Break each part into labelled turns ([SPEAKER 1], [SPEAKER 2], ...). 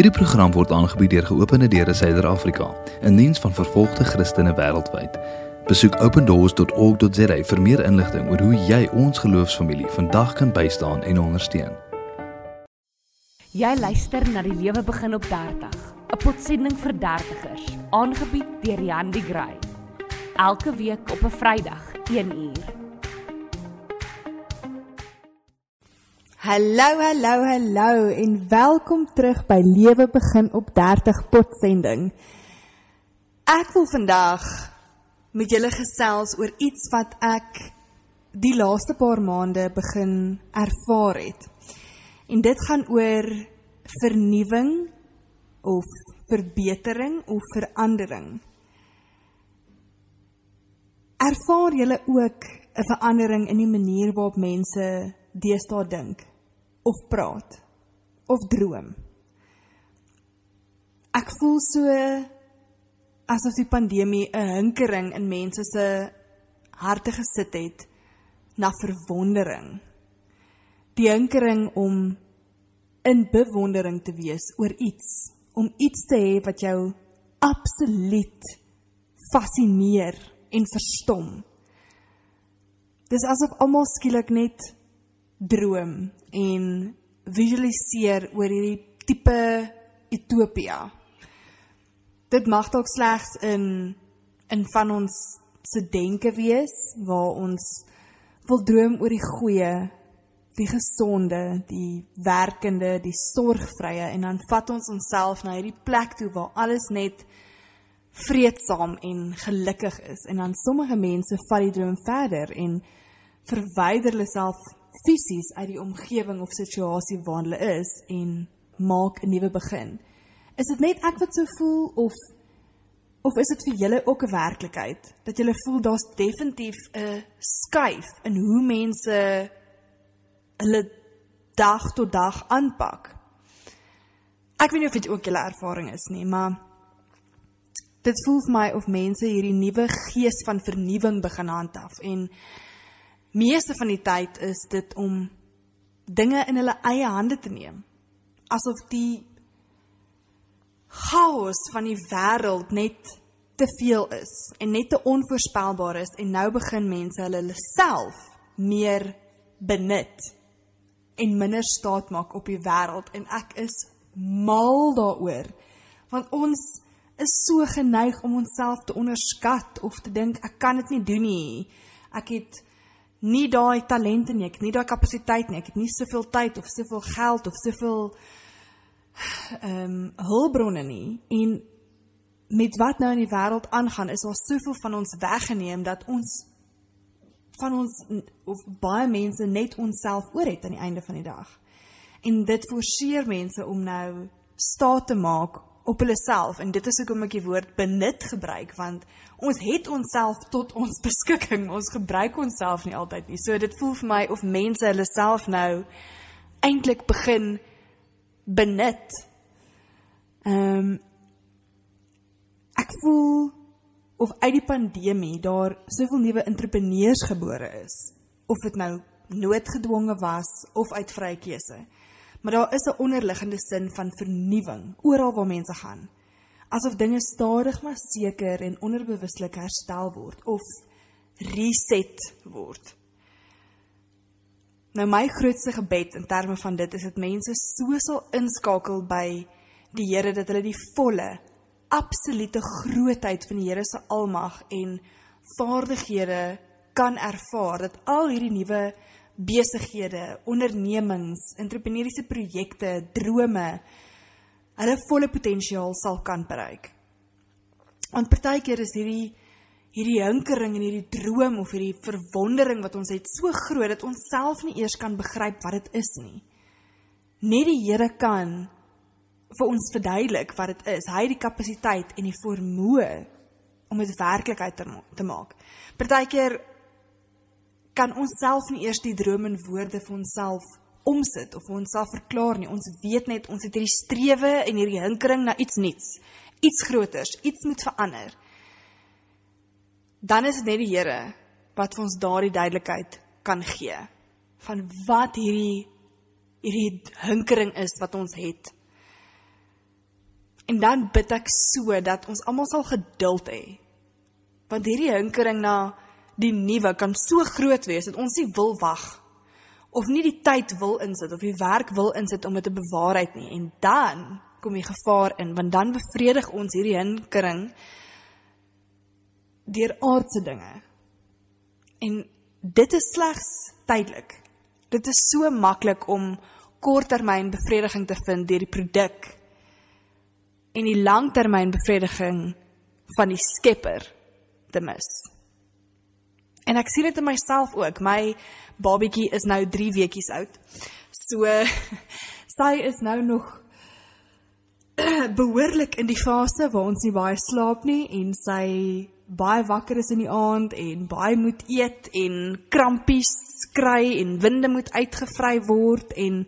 [SPEAKER 1] Hierdie program word aangebied deur Geopende Deure Suider-Afrika, 'n diens van vervolgde Christene wêreldwyd. Besoek opendoors.org.za vir meer inligting oor hoe jy ons geloofsfamilie vandag kan bystaan en ondersteun.
[SPEAKER 2] Jy luister na die lewe begin op 30, 'n potsending vir dertigers, aangebied deur Jan de Grey. Elke week op 'n Vrydag, 1uur.
[SPEAKER 3] Hallo, hallo, hallo en welkom terug by Lewe Begin op 30 potsending. Ek wil vandag met julle gesels oor iets wat ek die laaste paar maande begin ervaar het. En dit gaan oor vernuwing of verbetering of verandering. Ervaar julle ook 'n verandering in die manier waarop mense deesdae dink? Of praat of droom. Ek voel so asof die pandemie 'n hinkering in mense se harte gesit het na verwondering. Die hinkering om in bewondering te wees oor iets, om iets te hê wat jou absoluut fascineer en verstom. Dis asof almal skielik net droom en visualiseer oor hierdie tipe utopia. Dit mag dalk slegs in in van ons se denke wees waar ons wil droom oor die goeie, die gesonde, die werkende, die sorgvrye en dan vat ons onsself na hierdie plek toe waar alles net vreedsaam en gelukkig is en dan sommige mense vat die droom verder en verwyder hulle self fisies uit die omgewing of situasie waarin hulle is en maak 'n nuwe begin. Is dit net ek wat so voel of of is dit vir julle ook 'n werklikheid dat julle voel daar's definitief 'n skuif in hoe mense hulle dag tot dag aanpak? Ek weet nie of dit ook julle ervaring is nie, maar dit voel vir my of mense hierdie nuwe gees van vernuwing begin handhaaf en meeste van die tyd is dit om dinge in hulle eie hande te neem. Asof die chaos van die wêreld net te veel is en net te onvoorspelbaar is en nou begin mense hulle self meer benut en minder staat maak op die wêreld en ek is mal daaroor want ons is so geneig om onsself te onderskat of te dink ek kan dit nie doen nie. Ek het nie daai talente nie, ek het nie daai kapasiteit nie, ek het nie soveel tyd of soveel geld of soveel ehm um, hulpbronne nie. En met wat nou in die wêreld aangaan, is daar soveel van ons weggeneem dat ons van ons of baie mense net onsself oor het aan die einde van die dag. En dit forceer mense om nou staat te maak op hulle self. En dit is hoekom ek die woord benut gebruik want ons het onsself tot ons beskikking. Ons gebruik onsself nie altyd nie. So dit voel vir my of mense hulle self nou eintlik begin benut. Ehm um, ek voel of uit die pandemie daar soveel nuwe entrepreneurs gebore is of dit nou noodgedwonge was of uit vrye keuse Maar daar is 'n onderliggende sin van vernuwing oral waar mense gaan. Asof dinge stadig maar seker en onderbewuslik herstel word of reset word. Nou my grootste gebed in terme van dit is dit mense so sal inskakel by die Here dat hulle die volle absolute grootheid van die Here se almag en vaardighede kan ervaar dat al hierdie nuwe besighede, ondernemings, entrepreneursiese projekte, drome hulle volle potensiaal sal kan bereik. Want partykeer is hierdie hierdie hinkering en hierdie droom of hierdie verwondering wat ons het so groot dat ons self nie eers kan begryp wat dit is nie. Net die Here kan vir ons verduidelik wat dit is. Hy het die kapasiteit en die vermoë om dit werklikheid te maak. Partykeer kan ons self nie eers die droom in woorde vir onsself omsit of vir onsself verklaar nie. Ons weet net ons het hierdie strewe en hierdie hinkering na iets nuuts, iets groters, iets moet verander. Dan is dit net die Here wat vir ons daardie duidelikheid kan gee van wat hierdie hierdie hinkering is wat ons het. En dan bid ek so dat ons almal sal geduld hê. Want hierdie hinkering na die nuwe kan so groot wees dat ons nie wil wag of nie die tyd wil insit of die werk wil insit om dit te bewaarheid nie. En dan kom die gevaar in want dan bevredig ons hierdie hinkering deur aardse dinge. En dit is slegs tydelik. Dit is so maklik om korttermyn bevrediging te vind deur die produk en die langtermyn bevrediging van die Skepper te mis. En ek sien dit in myself ook. My babietjie is nou 3 weekies oud. So sy is nou nog behoorlik in die fase waar ons nie baie slaap nie en sy baie wakker is in die aand en baie moet eet en krampies kry en winde moet uitgevry word en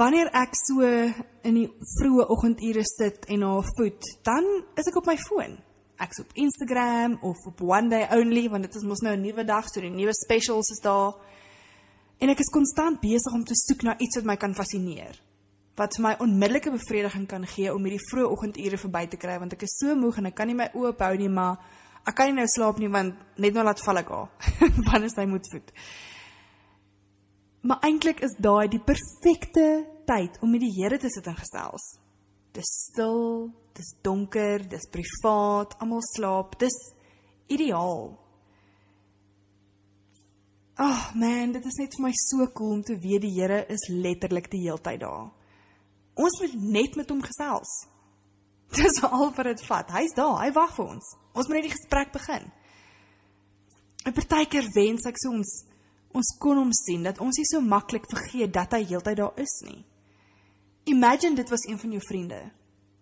[SPEAKER 3] wanneer ek so in die vroeë oggendure sit en haar voed, dan is ek op my foon. Ek's op Instagram of op One Day Only want dit is mos nou 'n nuwe dag, so die nuwe specials is daar. En ek is konstant besig om te soek na iets wat my kan fascineer. Wat vir my onmiddellike bevrediging kan gee om hierdie vroeë oggendure verby te kry want ek is so moeg en ek kan nie my oë ophou nie, maar ek kan nie nou slaap nie want net nou laat val ek haar. wanneer sy moet voed. Maar eintlik is daai die perfekte tyd om met die Here te sit en gesels. Dis stil, dis donker, dis privaat, almal slaap. Dis ideaal. Ag oh man, dit is net vir my so cool om te weet die Here is letterlik die heeltyd daar. Ons moet net met hom gesels. Dis al wat dit vat. Hy's daar, hy wag vir ons. Ons moet net die gesprek begin. 'n Partykeer wens ek soms ons kon hom sien dat ons nie so maklik vergeet dat hy heeltyd daar is nie. Imagine dit was een van jou vriende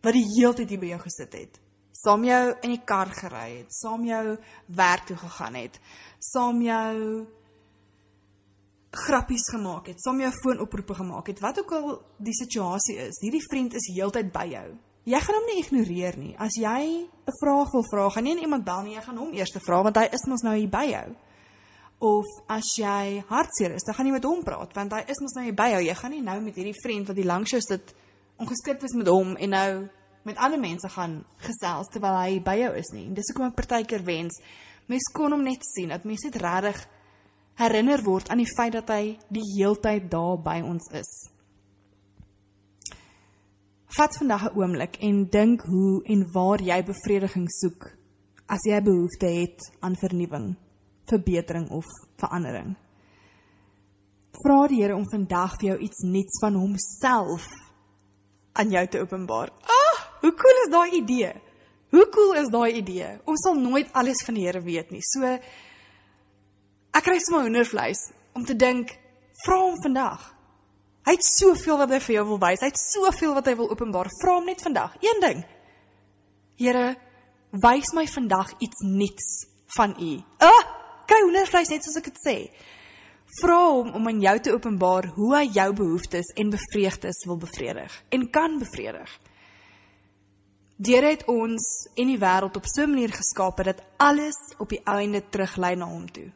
[SPEAKER 3] wat die heeltyd hier by jou gesit het. Saam jou in die kar gery het, saam jou werk toe gegaan het, saam jou grappies gemaak het, saam jou foonoproepe gemaak het, wat ook al die situasie is. Hierdie vriend is heeltyd by jou. Jy gaan hom nie ignoreer nie. As jy 'n vraag wil vra, gaan nie iemand bel nie, jy gaan hom eers vra want hy is mos nou hier by jou of as jy hartseer is, dan gaan jy met hom praat want hy is mos nou by jou. Jy gaan nie nou met hierdie vriend wat die langs jou sit ongeskik is met hom en nou met ander mense gaan gesels terwyl hy by jou is nie. En dis hoekom ek partykeer wens mens kon hom net sien, dat mens net regtig herinner word aan die feit dat hy die heeltyd daar by ons is. Vat vandag 'n oomblik en dink hoe en waar jy bevrediging soek as jy behoefte het aan vernuwing verbetering of verandering. Vra die Here om vandag vir jou iets nuuts van homself aan jou te openbaar. Ah, hoe cool is daai idee? Hoe cool is daai idee? Ons sal nooit alles van die Here weet nie. So ek kry sommer hoendervleis om te dink, vra hom vandag. Hy het soveel wat hy vir jou wil wys. Hy het soveel wat hy wil openbaar. Vra hom net vandag. Een ding. Here, wys my vandag iets nuuts van U. Ah, kry hoendervleis net soos ek dit sê. Vra hom om aan jou te openbaar hoe hy jou behoeftes en bevreugdes wil bevredig en kan bevredig. Deur het ons en die wêreld op so 'n manier geskape dat alles op die einde teruglei na hom toe.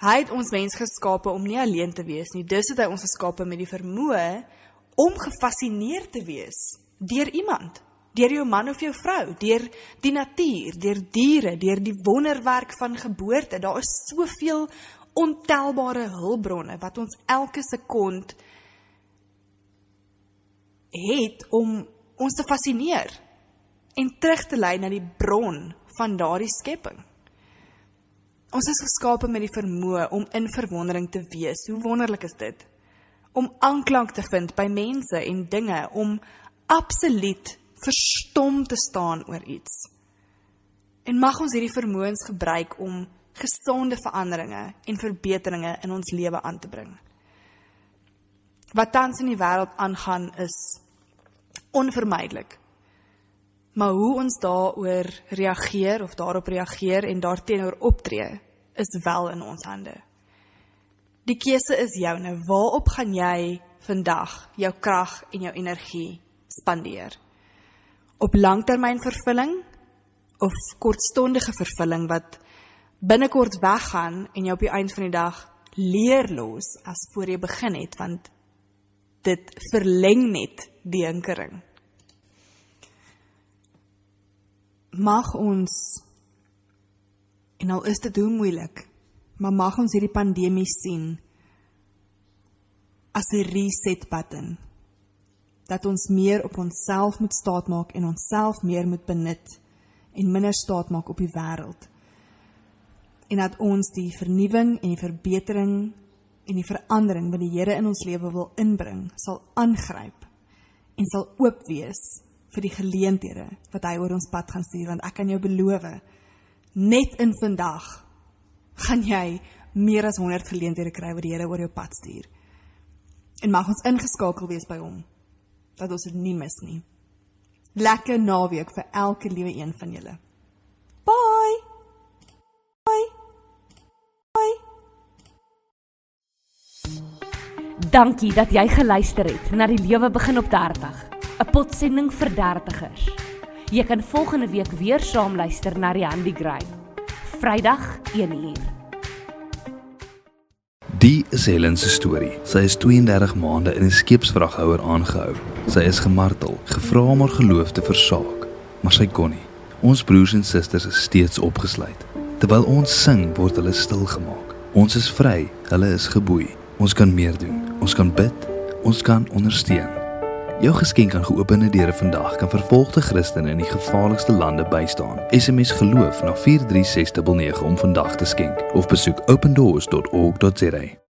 [SPEAKER 3] Hy het ons mens geskape om nie alleen te wees nie. Dis het hy ons geskape met die vermoë om gefassineer te wees deur iemand deur jou man of jou vrou, deur die natuur, deur diere, deur die wonderwerk van geboorte. Daar is soveel ontelbare hulpbronne wat ons elke sekond het om ons te fascineer en terug te lei na die bron van daardie skepping. Ons is geskape met die vermoë om in verwondering te wees. Hoe wonderlik is dit? Om aanklank te vind by mense en dinge, om absoluut verstom te staan oor iets. En mag ons hierdie vermoëns gebruik om gesonde veranderinge en verbeteringe in ons lewe aan te bring. Wat tans in die wêreld aangaan is onvermydelik. Maar hoe ons daaroor reageer of daarop reageer en daarteenoor optree, is wel in ons hande. Die keuse is joune. Waarop gaan jy vandag jou krag en jou energie spandeer? op langtermyn vervulling of kortstondige vervulling wat binnekort weggaan en jy op die einde van die dag leer los as voor jy begin het want dit verleng net die hinkering. Mag ons en al is dit hoe moeilik, maar mag ons hierdie pandemie sien as 'n reset button dat ons meer op onsself moet staatmaak en onsself meer moet benut en minder staatmaak op die wêreld. En dat ons die vernuwing en die verbetering en die verandering wat die Here in ons lewe wil inbring, sal aangryp en sal oop wees vir die geleenthede wat hy oor ons pad gaan stuur want ek kan jou beloof net in vandag gaan jy meer as 100 geleenthede kry wat die Here oor jou pad stuur. En mag ons ingeskakel wees by hom dat ons dit nie mis nie. Lekker naweek vir elke liewe een van julle.
[SPEAKER 2] Dankie dat jy geluister het na die lewe begin op 30, 'n potsending vir dertigers. Jy kan volgende week weer saam luister na die Handy Gray. Vrydag 1uur.
[SPEAKER 1] Die is Helen se storie. Sy is 32 maande in 'n skeepsvraghouer aangehou. Sy is gemartel, gevra om haar geloof te versaak, maar sy kon nie. Ons broers en susters is steeds opgesluit. Terwyl ons sing, word hulle stil gemaak. Ons is vry, hulle is geboei. Ons kan meer doen. Ons kan bid. Ons kan ondersteun. Jou geskenk aan geopende deure vandag kan vervolgde Christene in die gevaarlikste lande bystaan. SMS geloof na 43699 om vandag te skenk of besoek opendoors.org.za.